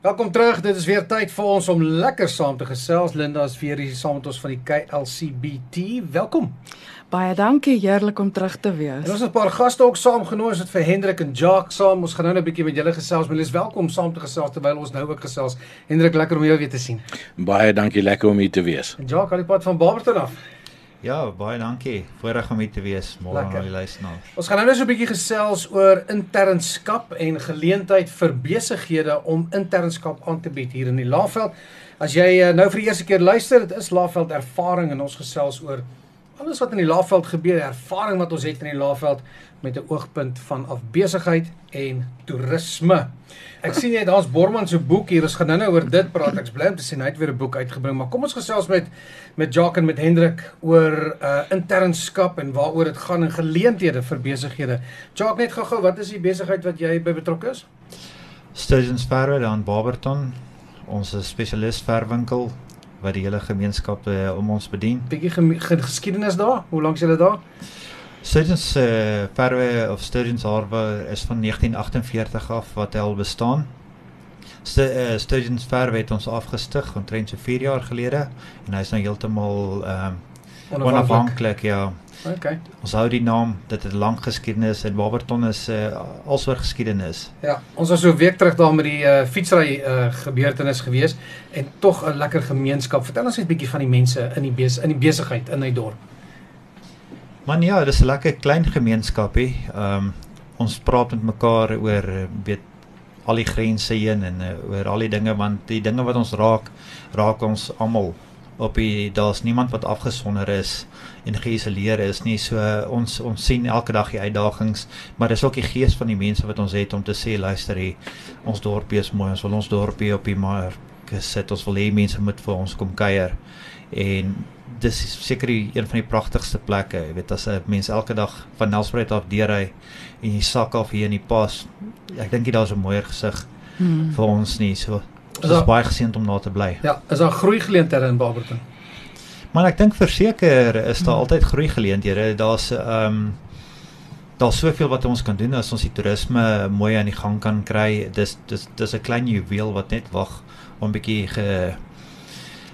Welkom terug. Dit is weer tyd vir ons om lekker saam te gesels. Linda is weer hier saam met ons van die KLCBT. Welkom. Baie dankie, heerlik om terug te wees. En ons het 'n paar gaste ook saamgenooi. Ons het vir Hendrik en Jacques saam. Ons gaan nou 'n bietjie met julle gesels. Maar jy's welkom saam te gesels terwyl ons nou ook gesels. Hendrik, lekker om jou weer te sien. Baie dankie, lekker om hier te wees. En Jacques, al die pad van Barberton af. Ja, baie dankie. Voorreg om hier te wees. Môre aan die luisteraars. Ons gaan nou net so 'n bietjie gesels oor internskap en geleentheid vir besighede om internskap aan te bied hier in die Laagveld. As jy eh, nou vir die eerste keer luister, dit is Laagveld ervaring en ons gesels oor alles wat in die Laagveld gebeur, die ervaring wat ons het in die Laagveld met 'n oogpunt van afbesigheid en toerisme. Ek sien jy het ons Borman se boek hier. Ons gaan nou-nou oor dit praat. Ek's bly om te sien hy het weer 'n boek uitgebring, maar kom ons gesels met met Jacques en met Hendrik oor uh internskap en waaroor dit gaan en geleenthede vir besighede. Jacques, net gou-gou, wat is die besigheid wat jy by betrokke is? Sturgeons Verwe daar in Barberton. Ons is spesialis verwinkel wat die hele gemeenskap uh, om ons bedien. Bietjie gem- ge geskiedenis daar. Hoe lank is julle daar? Sturgeons uh, Verwe of Sturgeons Harbour is van 1948 af wat al bestaan. St uh, Sturgeons Verwe het ons afgestig omtrent so 4 jaar gelede en hy's nou heeltemal ehm um, onafhanklik ja. Okay. Ons hou die naam, dit het 'n lang geskiedenis en Barberton is uh, alsoor geskiedenis. Ja, ons was so 'n week terug daar met die uh fietsry uh gebeurtenis gewees en tog 'n lekker gemeenskap. Vertel ons net 'n bietjie van die mense in die bes in die besigheid in hy dorp. Man ja, dis 'n lekker klein gemeenskapie. Ehm um, ons praat met mekaar oor eh, weet al die grense heen en uh, oor al die dinge want die dinge wat ons raak, raak ons almal. Op die daar's niemand wat afgesonder is en geïsoleer is nie. So ons ons sien elke dag die uitdagings, maar dis ook die gees van die mense wat ons het om te sê luister hier, ons dorpie is mooi. Ons wil ons dorpie op die mark sit. Ons wil hê mense moet vir ons kom kuier. En dis seker die- een van die pragtigste plekke. Jy weet as 'n mens elke dag van Nelspruit af deurry en jy sak af hier in die pas. Ek dink nie daar's 'n mooier gesig Hmm. vir ons nie. So dit is daar- baie geseënd om daar te bly. Ja, is daar groei geleenthede in Barberton? Maar ek dink verseker is daar altyd groei geleenthede. Daar's ehm um, daar's soveel wat ons kan doen as ons die toerisme mooi aan die gang kan kry. Dis dis dis 'n klein juweel wat net wag om bietjie ge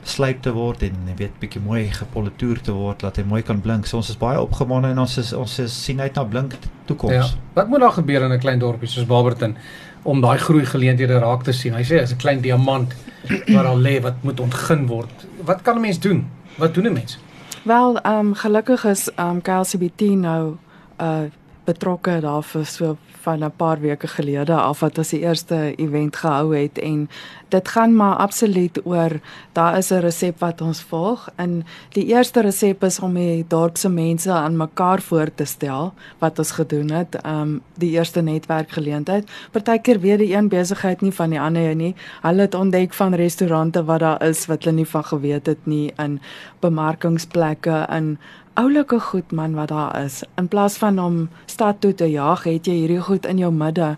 slyp te word en jy weet bietjie mooi gepolitoer te word dat hy mooi kan blink. So ons is baie opgewonde en ons is ons is sien uit na blink toekoms. Ja. Wat moet daar gebeur in 'n klein dorpie soos Barberton om daai groei geleenthede raak te sien? Hy sê is 'n klein diamant wat daar lê wat moet ontgin word. Wat kan 'n mens doen? Wat doen 'n mens? Wel, ehm um, gelukkig is ehm um, KLCBT nou uh betrokke daar vir so van 'n paar weke gelede af wat ons die eerste event gehou het. En dit gaan maar absoluut oor daar is 'n resep wat ons volg. En die eerste resep is om die dorp se mense aan mekaar voor te stel wat ons gedoen het um, die eerste netwerkgeleentheid. Partykeer weet die een besigheid nie van die ander nie. Hulle het ontdek van restaurante wat daar is wat hulle nie van geweet het nie in bemarkingsplekke in oulike goed man wat daar is. In plaas van om stad toe te jaag, het jy hierdie goed in jou midde.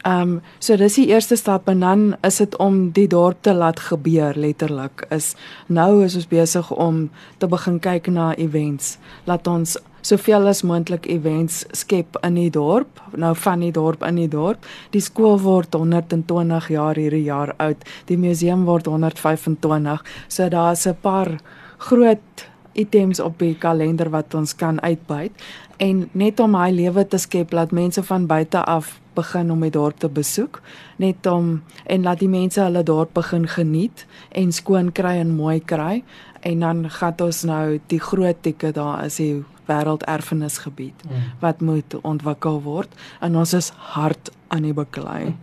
Ehm um, so dis die eerste stap en dan is dit om die dorp te laat gebeur letterlik. Is nou is ons besig om te begin kyk na events. Laat ons soveel as moontlik events skep in die dorp, nou van die dorp in die dorp. Die skool word 120 jaar hierdie jaar oud. Die museum word 125. So daar's 'n paar groot items op die kalender wat ons kan uitbuit en net om hy lewe te skep laat mense van buite af begin om die dorp te besoek net om en laat die mense hulle dorp begin geniet en skoon kry en mooi kry. En dan gaan ons nou die groot tikke daar is die wêrelderfenisgebied wat moet ontwikkel word. En ons is hard aan die beklei.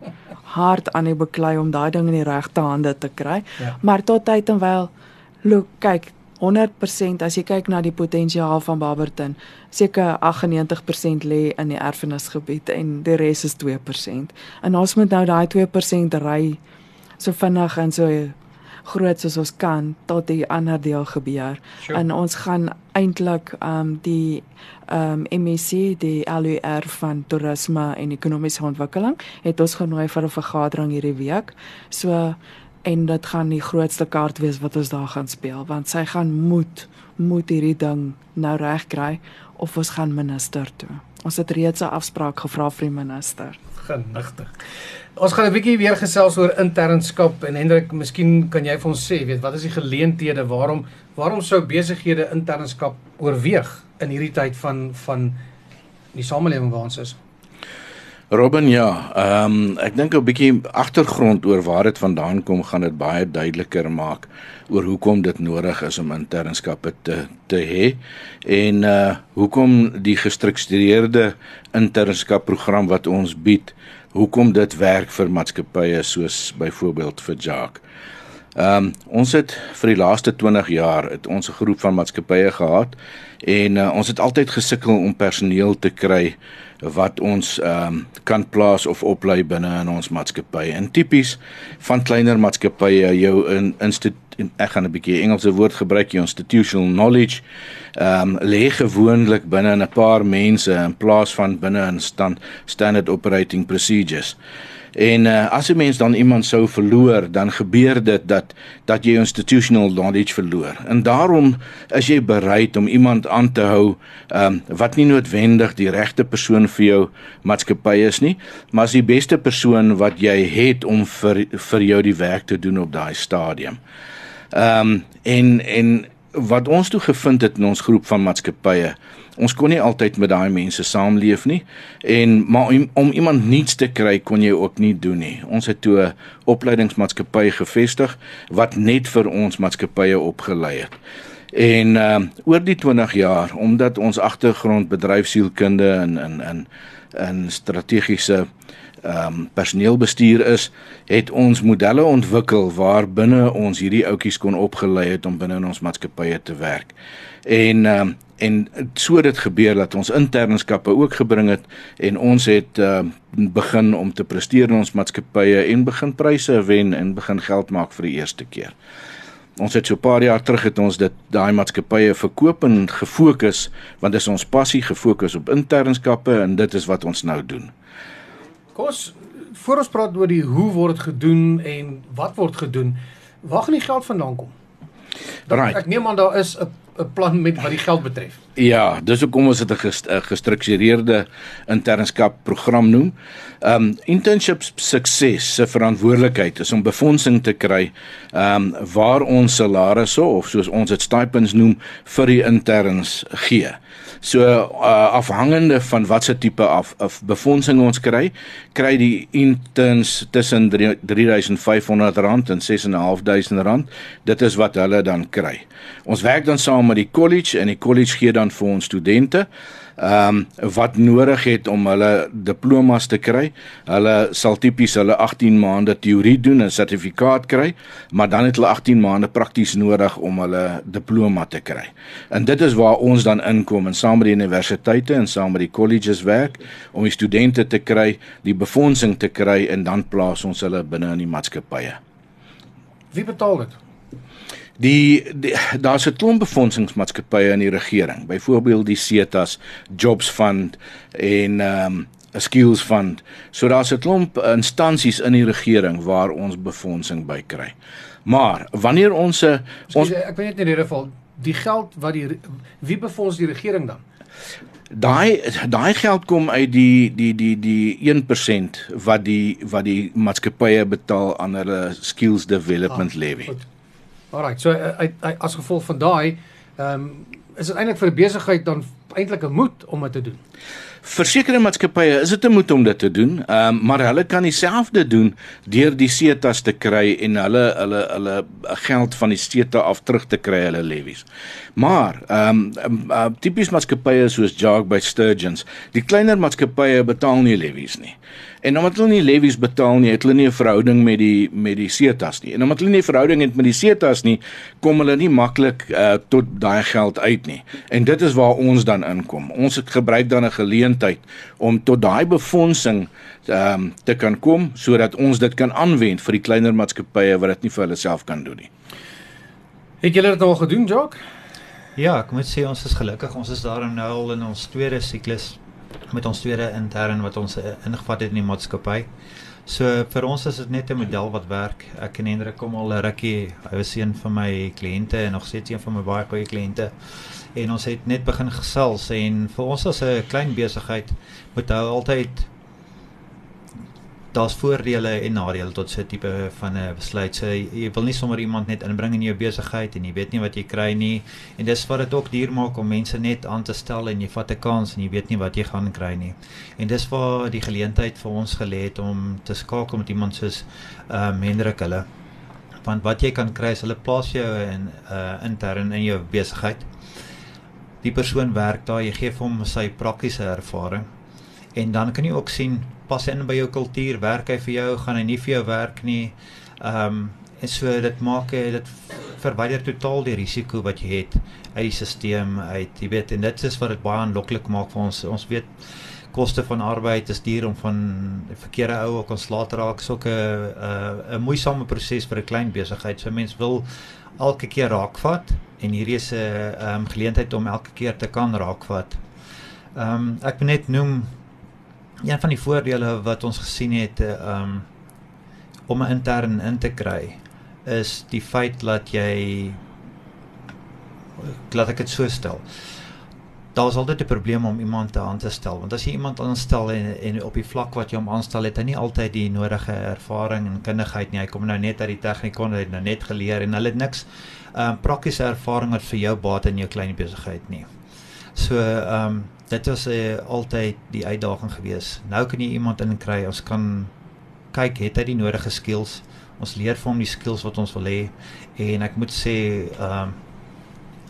Hard aan die beklei om daai ding in die regte hande te kry. Ja. maar tot tyd en wyl look kyk 100% as jy kyk na die potensiaal van Barberton, seker 98% lê in die erfenisgebied en die res is 2%. En ons moet nou daai 2% ry so vinnig en so groot soos ons kan tot die ander deel gebeur. Sure. En ons gaan eintlik um die um MEC, die LUR van toerisme en ekonomiese ontwikkeling, het ons genooi vir 'n vergadering hierdie week. So en dit gaan die grootste kaart wees wat ons daar gaan speel want sy gaan moet moet hierdie ding nou reg kry of ons gaan minister toe. Ons het reeds 'n afspraak gevra vir die minister. Genigtig. Ons gaan 'n bietjie weer gesels oor internskap en Hendrik, miskien kan jy vir ons sê, weet, wat is die geleenthede waarom waarom sou besighede internskap oorweeg in hierdie tyd van van die samelewing waar ons is? Robin ja, ehm um, ek dink 'n bietjie agtergrond oor waar dit vandaan kom gaan dit baie duideliker maak oor hoekom dit nodig is om internskappe te te hê en uh hoekom die gestruktureerde internskap program wat ons bied, hoekom dit werk vir maatskappye soos byvoorbeeld vir Jack. Ehm um, ons het vir die laaste 20 jaar het ons 'n groep van maatskappye gehad en uh, ons het altyd gesukkel om personeel te kry wat ons ehm um, kan plaas of oplei binne in ons maatskappy. En tipies van kleiner maatskappye jou in instituut ek gaan 'n bietjie Engelse woord gebruik, jou institutional knowledge ehm um, lê gewoonlik binne 'n paar mense in plaas van binne 'n stand standard operating procedures. En uh, as 'n mens dan iemand sou verloor, dan gebeur dit dat dat jy institutional knowledge verloor. En daarom is jy bereid om iemand aan te hou um, wat nie noodwendig die regte persoon vir jou maatskappy is nie, maar as die beste persoon wat jy het om vir vir jou die werk te doen op daai stadium. Ehm um, en en wat ons toe gevind het in ons groep van maatskappye ons kon nie altyd met daai mense saamleef nie en maar om, om iemand nuuts te kry kon jy ook nie doen nie. Ons het toe 'n opleidingsmaatskappy gevestig wat net vir ons maatskappye opgelei het. En uh oor die 20 jaar omdat ons agtergrond bedryfsielkunde en in in in strategiese ehm um, personeelbestuur is, het ons modelle ontwikkel waar binne ons hierdie ouetjies kon opgelei het om binne in ons maatskappye te werk. En ehm um, en so dit gebeur dat ons internskappe ook gebring het en ons het uh, begin om te presteer in ons maatskappye en begin pryse wen en begin geld maak vir die eerste keer. Ons het so 'n paar jaar terug het ons dit daai maatskappye verkoop en gefokus want dit is ons passie gefokus op internskappe en dit is wat ons nou doen. Kos voor ons praat oor die hoe word dit gedoen en wat word gedoen, waar gaan die geld vandaan kom? Right. Ek neem aan daar is 'n 'n plan met wat die geld betref. Ja, dis hoekom ons dit 'n gestruktureerde internskap program noem. Um internships sukses se verantwoordelikheid is om befondsing te kry um waar ons salarisse of soos ons dit stipends noem vir die interns gee. So uh, afhangende van watse tipe af of befondsing ons kry, kry die interns tussen 3500 rand en 6500 rand. Dit is wat hulle dan kry. Ons werk dan saam met die college en die college gee dan vir ons studente ehm um, wat nodig het om hulle diplomas te kry. Hulle sal tipies hulle 18 maande teorie doen en sertifikaat kry, maar dan het hulle 18 maande prakties nodig om hulle diploma te kry. En dit is waar ons dan inkom en saam met die universiteite en saam met die colleges werk om die studente te kry, die befondsing te kry en dan plaas ons hulle binne in die maatskappye. Wie betaal dit? Die, die daar's 'n klomp befondsingsmaatskappye in die regering, byvoorbeeld die Cetas Jobs Fund en ehm um, 'n Skills Fund. So daar's 'n klomp instansies in die regering waar ons befondsing by kry. Maar wanneer ons 'n ons ek weet net in hierdie geval die geld wat die wie befonds die regering dan? Daai daai geld kom uit die die die die 1% wat die wat die maatskappye betaal aan hulle skills development ah, levy. Goed. Alrite, so uit, uit as gevolg van daai, ehm um, is dit eintlik vir 'n besigheid dan eintlik 'n moed om dit te doen. Versekerde maatskappye is dit 'n moed om dit te doen, ehm um, maar hulle kan dieselfde doen deur die setas te kry en hulle hulle hulle geld van die seta af terug te kry hulle levies. Maar ehm um, uh, tipies maatskappye soos Jag by Sturgeons, die kleiner maatskappye betaal nie levies nie. En omdat hulle nie levies betaal nie, het hulle nie 'n verhouding met die met die setas nie. En omdat hulle nie 'n verhouding het met die setas nie, kom hulle nie maklik uh, tot daai geld uit nie. En dit is waar ons dan inkom. Ons het gebruik dan 'n geleentheid om tot daai befondsing ehm um, te kan kom sodat ons dit kan aanwend vir die kleiner maatskappye wat dit nie vir hulle self kan doen nie. Het julle dit al gedoen, Jock? Ja, ek moet sê ons is gelukkig. Ons is daar nou al in ons tweede siklus met ons tweede intern wat ons uh, ingevat het in die maatskappy. So vir ons is dit net 'n model wat werk. Ek en Hendrik kom al 'n rukkie. Hy was een van my kliënte en nog steeds een van my baie goeie kliënte. En ons het net begin gesels en vir ons as 'n klein besigheid moet hy altyd daar's voordele en nadele tot so 'n tipe van 'n besluit. So jy wil nie sommer iemand net inbring in jou besigheid en jy weet nie wat jy kry nie. En dis wat dit ook duur maak om mense net aan te stel en jy vat 'n kans en jy weet nie wat jy gaan kry nie. En dis waar die geleentheid vir ons gelê het om te skakel met iemand soos ehm um, Hendrik hulle. Want wat jy kan kry is hulle plaas jou in uh intern in jou besigheid. Die persoon werk daar, jy gee hom sy praktiese ervaring. En dan kan jy ook sien pas hy in by jou kultuur, werk hy vir jou, gaan hy nie vir jou werk nie. Ehm um, en so dit maak dit verwyder totaal die risiko wat jy het uit die stelsel uit. Jy weet en dit is wat dit baie aanloklik maak vir ons. Ons weet koste van arbeid is duur om van verkeerde ou ook ons later raak so 'n 'n moeisame proses vir 'n klein besigheid. So mense wil elke keer raakvat en hierdie is 'n ehm um, geleentheid om elke keer te kan raakvat. Ehm um, ek moet net noem een van die voordele wat ons gesien het uh, um om 'n intern in te kry is die feit dat jy laat ek dit so stel. Daar is altyd 'n probleem om iemand te aan te stel want as jy iemand aanstel en en op die vlak wat jy hom aanstel het hy nie altyd die nodige ervaring en kundigheid nie. Hy kom nou net uit die tegniek kon hy nou net geleer en hulle het niks um praktiese ervaring wat vir jou baat in jou klein besigheid nie. So um dit was uh, altyd die uitdaging geweest. Nou kan jy iemand inkry, ons kan kyk het hy die nodige skills. Ons leer vir hom die skills wat ons wil hê en ek moet sê ehm um,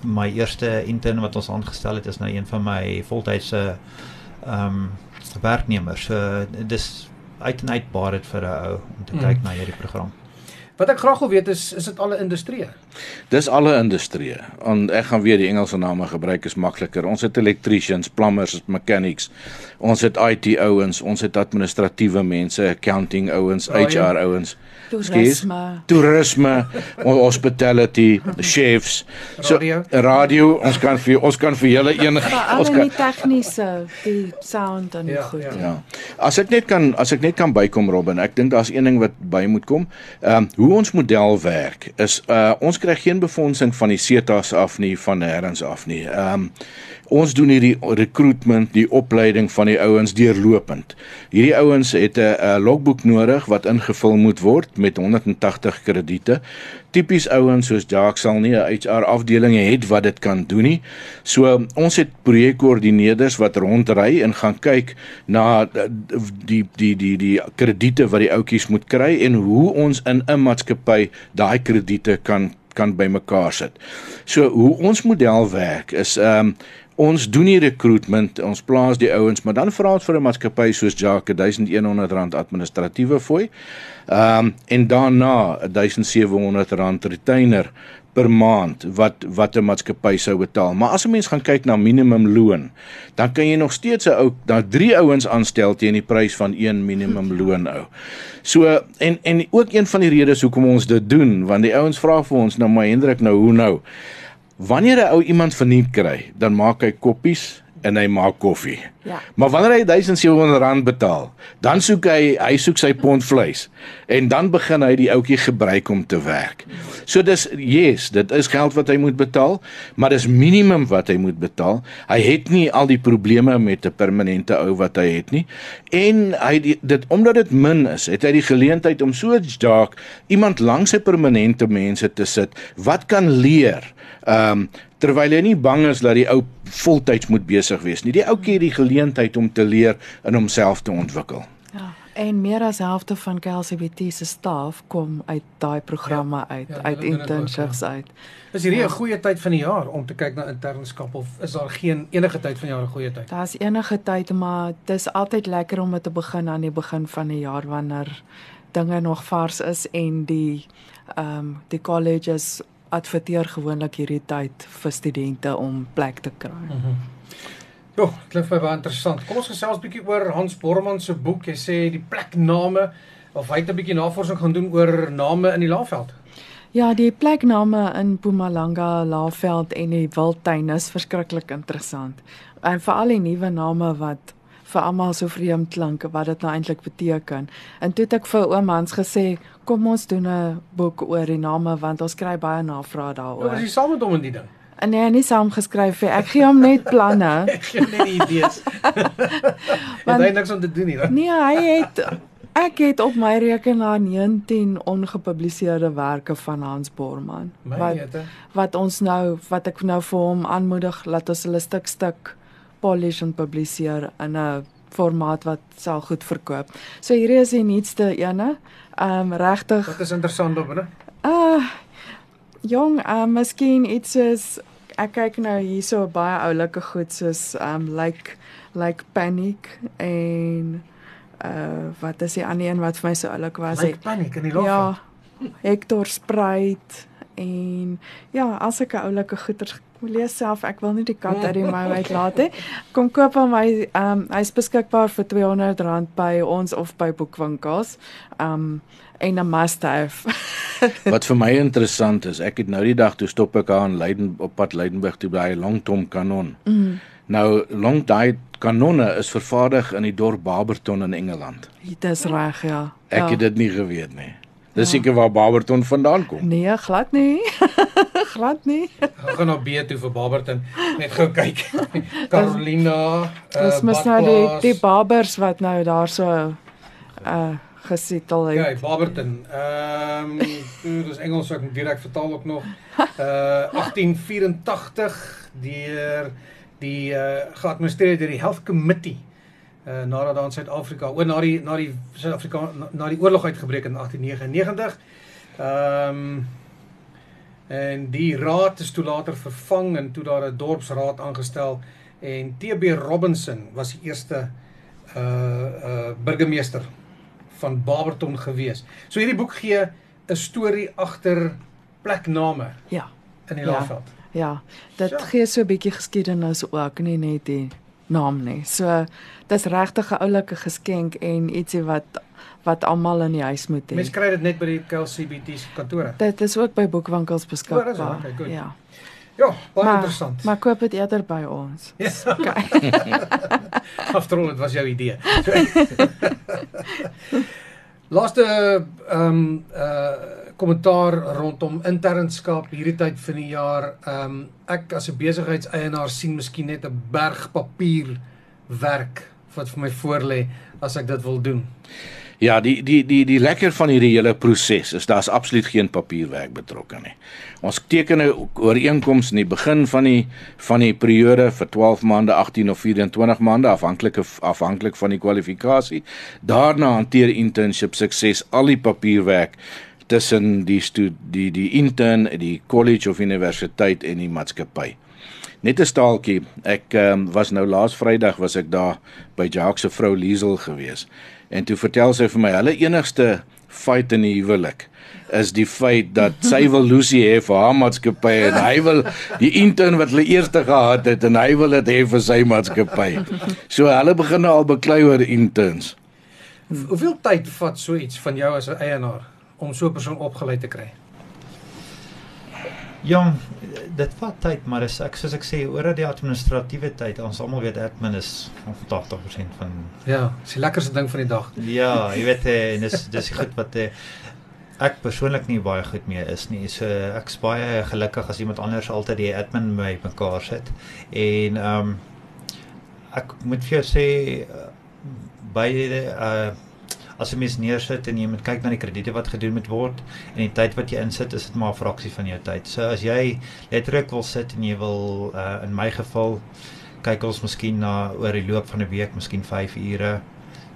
my eerste intern wat ons aangestel het is nou een van my voltydse ehm um, werknemers. So dis uit en uit baie dit vir 'n ou om te mm. kyk na hierdie program. Wat ek graag wil weet is is dit alle industrieë? Dis alle industrieë. En ek gaan weer die Engelse name gebruik is makliker. Ons het electricians, plumbers, mechanics. Ons het IT ouens, ons het administratiewe mense, accounting ouens, HR ouens. Toerisme. Toerisme, hospitality, chefs. So radio. radio, ons kan vir ons kan vir julle een ons kan die tegniese, die sound en ja, goed. Ja. ja. As ek net kan as ek net kan bykom Robin, ek dink daar's een ding wat by moet kom. Ehm um, hoe ons model werk is uh ons kry geen befondsing van die SETA's af nie van nêrens af nie. Ehm um, ons doen hierdie recruitment, die opleiding van die ouens deurlopend. Hierdie ouens het 'n logboek nodig wat ingevul moet word met 180 krediete. Tipies ouens soos Jacques sal nie 'n HR afdeling hê wat dit kan doen nie. So ons het projekkoördineerders wat rondry en gaan kyk na die die die die krediete wat die ouetjies moet kry en hoe ons in 'n maatskappy daai krediete kan kan bymekaar sit. So hoe ons model werk is ehm um, ons doen die recruitment, ons plaas die ouens, maar dan vra ons vir 'n maatskappy soos Jake R1100 administratiewe fooi. Ehm um, en daarna R1700 retainer per maand wat wat 'n maatskappy sou betaal. Maar as 'n mens gaan kyk na minimum loon, dan kan jy nog steeds 'n ou na 3 ouens aanstel teen die prys van een minimum loon ou. So en en ook een van die redes hoekom ons dit doen, want die ouens vra vir ons nou maar Hendrik nou hoe nou? Wanneer 'n ou iemand verniet kry, dan maak hy koppies en hy maak koffie. Ja. Maar wanneer hy 1700 rand betaal, dan soek hy hy soek sy pond vleis en dan begin hy die ouetjie gebruik om te werk. So dis yes, dit is geld wat hy moet betaal, maar dis minimum wat hy moet betaal. Hy het nie al die probleme met 'n permanente ou wat hy het nie. En hy die, dit omdat dit min is, het hy die geleentheid om so dalk iemand langs sy permanente mense te sit wat kan leer Ehm um, terwyl hy nie bang is dat die ou voltyds moet besig wees nie. Die ouetjie het die geleentheid om te leer en homself te ontwikkel. Ja. En meer as helfte van KLCBT se staf kom uit daai programme ja, uit, ja, uit internships uit. Is hierdie 'n ja. goeie tyd van die jaar om te kyk na internskap of is daar geen enige tyd van die jaar 'n goeie tyd? Daar's enige tyd, maar dit is altyd lekker om te begin aan die begin van die jaar wanneer dinge nog vars is en die ehm um, die colleges adverteer gewoonlik hierdie tyd vir studente om plek te kry. Mm -hmm. Jo, klink baie interessant. Kom ons gesels 'n bietjie oor Hans Borman se boek. Hy sê die plekname of hy het 'n bietjie navorsing gaan doen oor name in die Laagveld. Ja, die plekname in Mpumalanga, Laagveld en die Wildtuin is verskriklik interessant. En veral die nuwe name wat vir almal so vreemd klink wat dit nou eintlik beteken. En toe het ek vir oom Hans gesê, kom ons doen 'n boek oor die name want ons kry baie navrae daaroor. Ja, was jy saam met hom in die ding? En nee, nie saam geskryf nie. Ek gee hom net planne. ek gee net idees. Want hy het niks om te doen nie. Nee, hy het Ek het op my rekenaar 19 ongepubliseerde werke van Hans Bormann My wat wete. wat ons nou wat ek nou vir hom aanmoedig laat ons hulle stuk stuk polish en publiseer in 'n formaat wat sal goed verkoop. So hierdie is die nuutste ene. Ehm um, regtig Wat is interessant daarin? Uh jong, uh miskien iets soos ek kyk nou hierso baie oulike goed soos um like like panic en uh wat is die ander een wat vir my so oulik was? Like paniek in die ja, lof. Hector Spruit en ja, as ek oulike goeters lees self, ek wil nie die kat uit die mou uitlaat nie. Kom koop hom hy um hy's beskikbaar vir R200 by ons of by boekwinkels. Um en 'n must have. Wat vir my interessant is, ek het nou die dag toe stop ek aan Leiden op pad Leidenburg toe by 'n Longtom kanon. Mm. Nou long daai kanonne is vervaardig in die dorp Barberton in Engeland. Dit is reg, ja. Ek ja. het dit nie geweet nie. Dis seker waar Barberton vandaan kom. Nee, glad nie. glad nie. Ek gaan na B toe vir Barberton net gou kyk. Carolina, Dis uh, mos nou die die barbers wat nou daar so uh gesetel Ja, het. Barberton. Ehm um, dis Engels ek direk vertaal ook nog. Uh 1884 deur die uh geadministreer deur die Health Committee uh nadat daar in Suid-Afrika, o na die na die Suid-Afrika na, na die oorlog uitgebreek in 1899. Ehm um, en die raad is toe later vervang en toe daar 'n dorpsraad aangestel en TB Robinson was die eerste uh uh burgemeester van Barberton gewees. So hierdie boek gee 'n storie agter plekname Ja. in die Ja. Laagveld. Ja, dit Ja. gee so 'n bietjie geskiedenis ook, nie net die naam nie. So dis regtig 'n oulike geskenk en ietsie wat wat almal in die huis moet Mense hê. kry dit net by die KLCBT se kantore. Dit is ook by boekwinkels beskikbaar. wel, okay, goed. ja. Ja, baie maar, interessant. Maar koop dit eerder by ons. Ja. Okay. After all, dit was jou idee. So, Laaste ehm um, uh kommentaar rondom internskap hierdie tyd van die jaar. Ehm um, ek as 'n besigheidseienaar sien miskien net 'n berg papier werk wat vir my voorlê as ek dit wil doen. Ja, die die die die lekker van hierdie hele proses is daar's absoluut geen papierwerk betrokke nie. Ons teken 'n ooreenkoms in die begin van die van die periode vir 12 maande, 18 of 24 maande afhanklik afhanklik van die kwalifikasie. Daarna hanteer internship sukses al die papierwerk tussen die die die intern, die college of universiteit en die maatskappy. Net 'n staaltjie. Ek um, was nou laas Vrydag was ek daar by Jacques se vrou Liesel gewees. En toe vertel sy vir my hulle enigste fight in die huwelik is die feit dat sy wil Lucy hê vir haar maatskappy en hy wil die intern wat hulle eerste gehad het en hy wil dit hê vir sy maatskappy. So hulle begin al beklei oor interns. Hoe- Hoeveel tyd vat so iets van jou as 'n eienaar om so 'n persoon opgelei te kry? Jong, dit vat tyd, maar as ek soos ek sê, oor die administratiewe tyd, ons almal weet admin is 80% van Ja, dis die lekkerste ding van die dag. Ja, jy weet eh, en dis dis goed wat eh, ek persoonlik nie baie goed mee is nie. So ek's baie gelukkig as iemand anders altyd die admin by mekaar sit. En ehm um, ek moet vir jou sê eh, by uh as jy mens neersit en jy moet kyk na die krediete wat gedoen moet word en die tyd wat jy insit, is dit maar 'n fraksie van jou tyd. So as jy letterlik wil sit en jy wil uh in my geval kyk ons miskien na oor die loop van 'n week, miskien 5 ure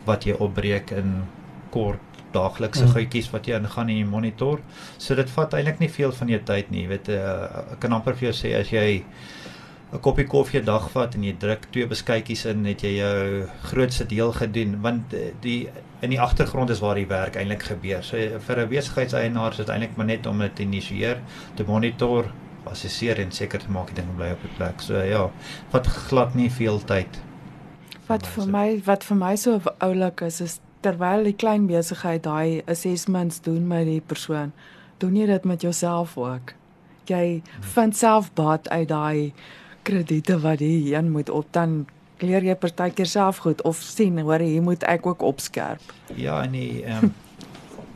wat jy opbreek in kort daaglikse Mm. goedjies wat jy ingaan in die monitor. So dit vat eintlik nie veel van jou tyd nie. Jy weet uh, ek kan amper vir jou sê as jy 'n koppie koffie 'n dag vat en jy druk twee beskuitjies in, het jy jou grootste deel gedoen want eh, die in die agtergrond is waar die werk eintlik gebeur. So vir 'n besigheidseienaar is dit eintlik maar net om dit te initieer, te monitor, assesseer en seker te maak die ding bly op die plek. So ja, vat glad nie veel tyd. Wat vir my wat vir my so oulik is is terwyl die klein besigheid daai assessments doen met die persoon, doen jy dit met jouself ook. Jy vind self baat uit daai krediete wat jy een moet op dan leer jy partykeer self goed of sien hoor hier moet ek ook opskerp. Ja, en die ehm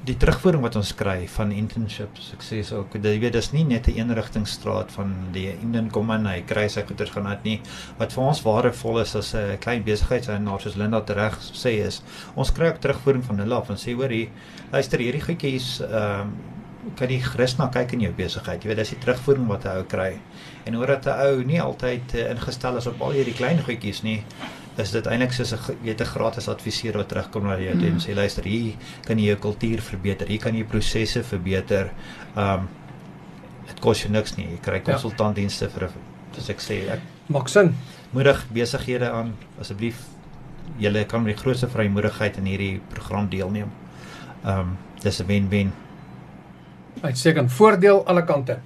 die terugvoering wat ons kry van internship sukses ook. Jy weet dis nie net 'n eenrigtingstraat van die Indian kom in, hy kry sy goeders gaan uit nie. Wat vir ons waardevol is as 'n klein besigheidseienaar soos Linda reg sê is, ons kry ook terugvoering van hulle af en sê hoor hier, luister hierdie goedjies ehm um, kan jy gerus na kyk in jou besigheid. Jy weet dis die terugvoering wat 'n ou kry. En dat 'n ou nie altyd uh, ingestel is op al hierdie klein goedjies nie is dit eintlik soos 'n weet 'n gratis adviseur wat terugkom na jou mm. en sê luister hier kan jy jou kultuur verbeter hier kan jy prosesse verbeter um dit kos jou niks nie jy kry ja. konsultantdienste vir soos ek sê ek maak sin moedig besighede aan asseblief julle kan met die grootste vrymoedigheid in hierdie program deelneem um dis 'n wen-wen uitstekend voordeel alle kante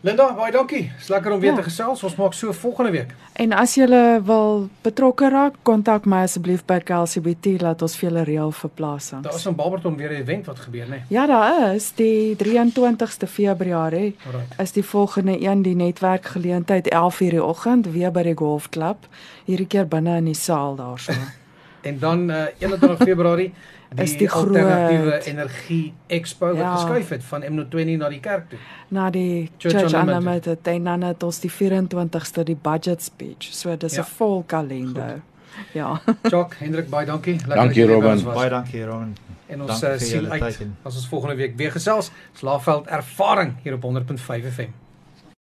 Linda, baie dankie. Dis lekker om weer ja. te gesels. Ons maak so volgende week. En as jy wil betrokke raak, kontak my asseblief by KLCBT laat ons vir julle reël vir plasings. Daar is in Barberton weer 'n event wat gebeur, né? Nee? Ja, daar is die 23ste Februarie. Is die volgende een die netwerkgeleentheid 11:00 die oggend weer by die golfklub. Hierdie keer binne in die saal daarso. en dan uh, 21 Februarie die is die alternatiewe energie expo wat ja. geskuif het van M20 na die kerk toe. Na die Church, Church Unlimited en dan het ons die 24ste die budget speech. So dis 'n ja. vol kalender. Goed. Ja. Jock Hendrik baie dankie. Lekker dankie Robin. Baie dankie Robin. En ons uh, sien uit as ons volgende week weer gesels. Slaafveld ervaring hier op 100.5 FM.